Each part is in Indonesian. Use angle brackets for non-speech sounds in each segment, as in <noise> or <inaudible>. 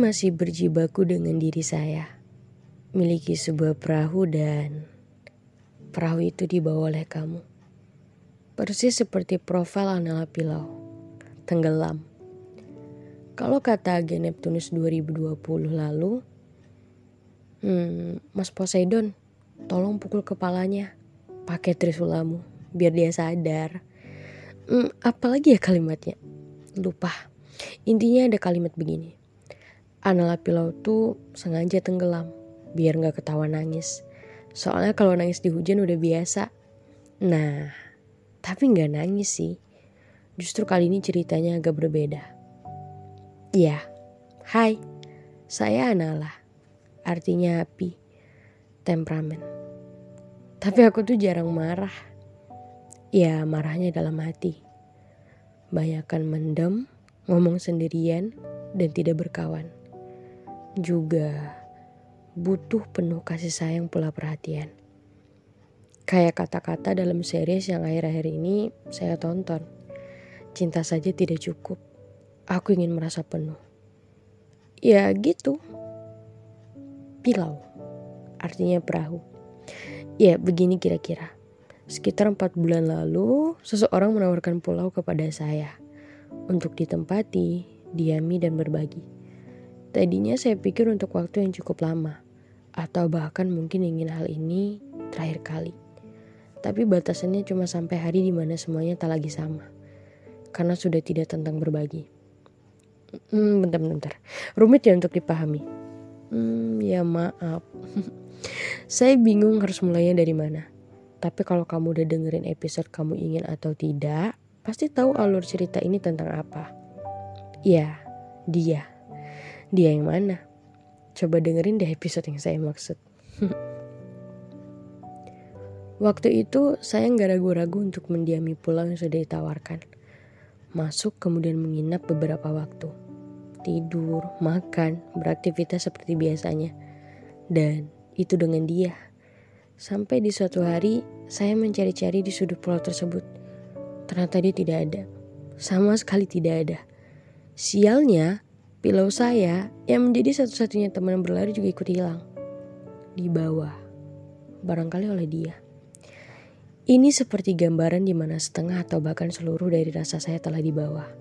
masih berjibaku dengan diri saya. Miliki sebuah perahu dan perahu itu dibawa oleh kamu. Persis seperti profil Anala Pilau. Tenggelam. Kalau kata agen Neptunus 2020 lalu, hmm, Mas Poseidon, tolong pukul kepalanya. Pakai trisulamu, biar dia sadar. Hmm, apalagi ya kalimatnya? Lupa. Intinya ada kalimat begini. Anala Pilau tuh sengaja tenggelam biar nggak ketawa nangis. Soalnya kalau nangis di hujan udah biasa. Nah, tapi nggak nangis sih. Justru kali ini ceritanya agak berbeda. Ya, hai, saya Anala. Artinya api, temperamen. Tapi aku tuh jarang marah. Ya, marahnya dalam hati. Banyakan mendem, ngomong sendirian, dan tidak berkawan juga butuh penuh kasih sayang pula perhatian. Kayak kata-kata dalam series yang akhir-akhir ini saya tonton. Cinta saja tidak cukup. Aku ingin merasa penuh. Ya gitu. Pilau. Artinya perahu. Ya begini kira-kira. Sekitar empat bulan lalu, seseorang menawarkan pulau kepada saya. Untuk ditempati, diami, dan berbagi. Tadinya saya pikir untuk waktu yang cukup lama, atau bahkan mungkin ingin hal ini terakhir kali. Tapi batasannya cuma sampai hari di mana semuanya tak lagi sama, karena sudah tidak tentang berbagi. Hmm, bentar-bentar, rumit ya untuk dipahami. Hmm, ya maaf. <laughs> saya bingung harus mulainya dari mana. Tapi kalau kamu udah dengerin episode kamu ingin atau tidak, pasti tahu alur cerita ini tentang apa. Ya, dia. Dia yang mana? Coba dengerin deh episode yang saya maksud. <laughs> Waktu itu saya nggak ragu-ragu untuk mendiami pulau yang sudah ditawarkan. Masuk kemudian menginap beberapa waktu. Tidur, makan, beraktivitas seperti biasanya. Dan itu dengan dia. Sampai di suatu hari saya mencari-cari di sudut pulau tersebut. Ternyata dia tidak ada. Sama sekali tidak ada. Sialnya, Pilau saya yang menjadi satu-satunya teman berlari juga ikut hilang. Di bawah. Barangkali oleh dia. Ini seperti gambaran di mana setengah atau bahkan seluruh dari rasa saya telah dibawa.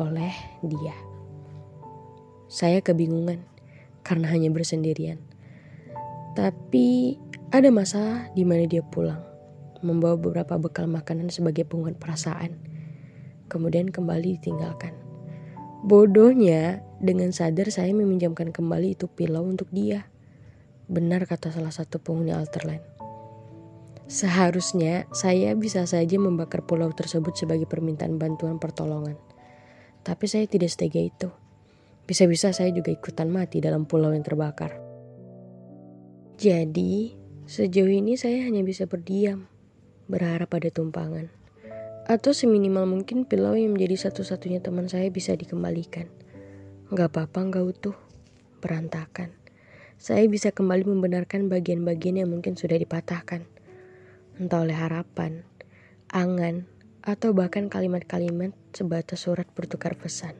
Oleh dia. Saya kebingungan karena hanya bersendirian. Tapi ada masa di mana dia pulang. Membawa beberapa bekal makanan sebagai penguat perasaan. Kemudian kembali ditinggalkan. Bodohnya, dengan sadar saya meminjamkan kembali itu pilau untuk dia. Benar kata salah satu penghuni Alterland. Seharusnya saya bisa saja membakar pulau tersebut sebagai permintaan bantuan pertolongan. Tapi saya tidak setega itu. Bisa-bisa saya juga ikutan mati dalam pulau yang terbakar. Jadi, sejauh ini saya hanya bisa berdiam, berharap ada tumpangan. Atau seminimal mungkin pilau yang menjadi satu-satunya teman saya bisa dikembalikan. Gak apa-apa gak utuh, berantakan. Saya bisa kembali membenarkan bagian-bagian yang mungkin sudah dipatahkan. Entah oleh harapan, angan, atau bahkan kalimat-kalimat sebatas surat bertukar pesan.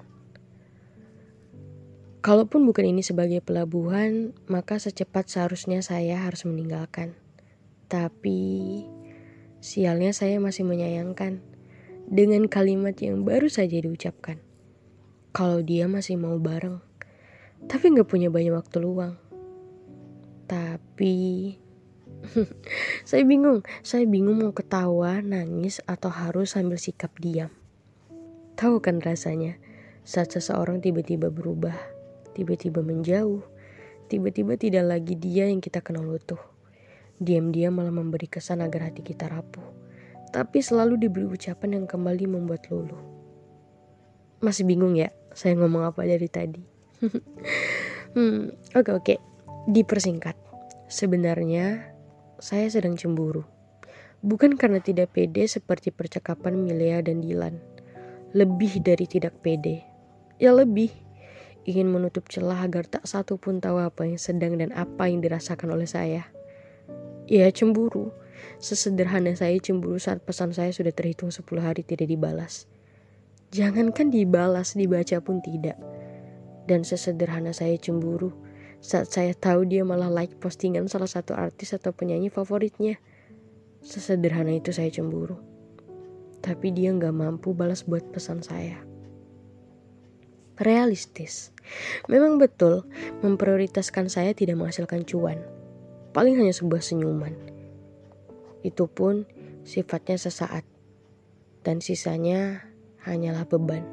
Kalaupun bukan ini sebagai pelabuhan, maka secepat seharusnya saya harus meninggalkan. Tapi sialnya saya masih menyayangkan dengan kalimat yang baru saja diucapkan. Kalau dia masih mau bareng, tapi gak punya banyak waktu luang. Tapi <laughs> saya bingung, saya bingung mau ketawa, nangis, atau harus sambil sikap diam. Tahu kan rasanya saat seseorang tiba-tiba berubah, tiba-tiba menjauh, tiba-tiba tidak lagi dia yang kita kenal utuh. Diam-diam malah memberi kesan agar hati kita rapuh tapi selalu diberi ucapan yang kembali membuat luluh. Masih bingung ya saya ngomong apa dari tadi? <laughs> hmm, oke okay, oke. Okay. Dipersingkat. Sebenarnya saya sedang cemburu. Bukan karena tidak pede seperti percakapan Milea dan Dilan. Lebih dari tidak pede. Ya lebih. Ingin menutup celah agar tak satu pun tahu apa yang sedang dan apa yang dirasakan oleh saya. Ya cemburu Sesederhana saya cemburu saat pesan saya sudah terhitung 10 hari tidak dibalas. Jangankan dibalas, dibaca pun tidak. Dan sesederhana saya cemburu saat saya tahu dia malah like postingan salah satu artis atau penyanyi favoritnya. Sesederhana itu saya cemburu. Tapi dia nggak mampu balas buat pesan saya. Realistis. Memang betul, memprioritaskan saya tidak menghasilkan cuan. Paling hanya sebuah senyuman. Itu pun sifatnya sesaat. Dan sisanya hanyalah beban.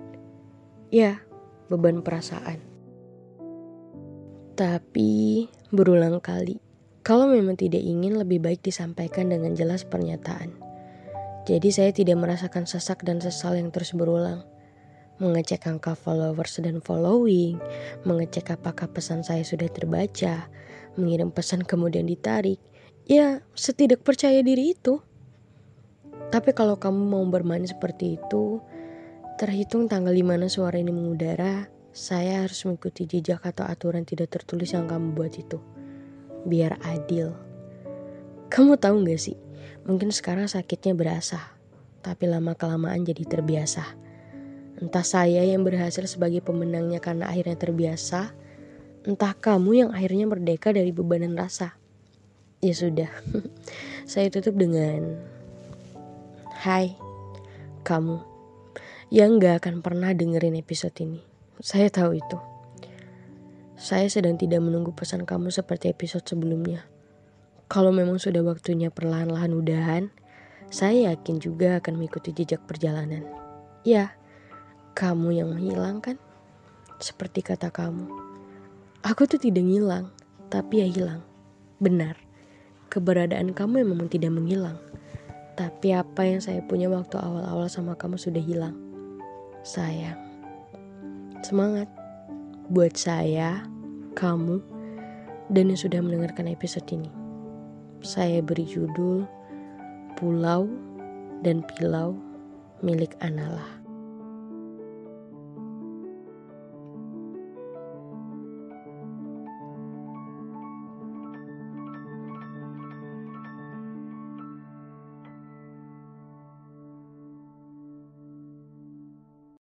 Ya, beban perasaan. Tapi berulang kali kalau memang tidak ingin lebih baik disampaikan dengan jelas pernyataan. Jadi saya tidak merasakan sesak dan sesal yang terus berulang. Mengecek angka followers dan following, mengecek apakah pesan saya sudah terbaca, mengirim pesan kemudian ditarik. Ya, setidak percaya diri itu. Tapi kalau kamu mau bermain seperti itu, terhitung tanggal di mana suara ini mengudara, saya harus mengikuti jejak atau aturan tidak tertulis yang kamu buat itu biar adil. Kamu tahu gak sih, mungkin sekarang sakitnya berasa, tapi lama-kelamaan jadi terbiasa. Entah saya yang berhasil sebagai pemenangnya karena akhirnya terbiasa, entah kamu yang akhirnya merdeka dari bebanan rasa. Ya sudah, saya tutup dengan Hai, kamu yang gak akan pernah dengerin episode ini. Saya tahu itu. Saya sedang tidak menunggu pesan kamu seperti episode sebelumnya. Kalau memang sudah waktunya perlahan-lahan udahan, saya yakin juga akan mengikuti jejak perjalanan. Ya, kamu yang menghilang kan? Seperti kata kamu. Aku tuh tidak ngilang, tapi ya hilang. Benar, keberadaan kamu memang tidak menghilang. Tapi apa yang saya punya waktu awal-awal sama kamu sudah hilang. Sayang. Semangat buat saya, kamu, dan yang sudah mendengarkan episode ini. Saya beri judul Pulau dan Pilau milik Anala.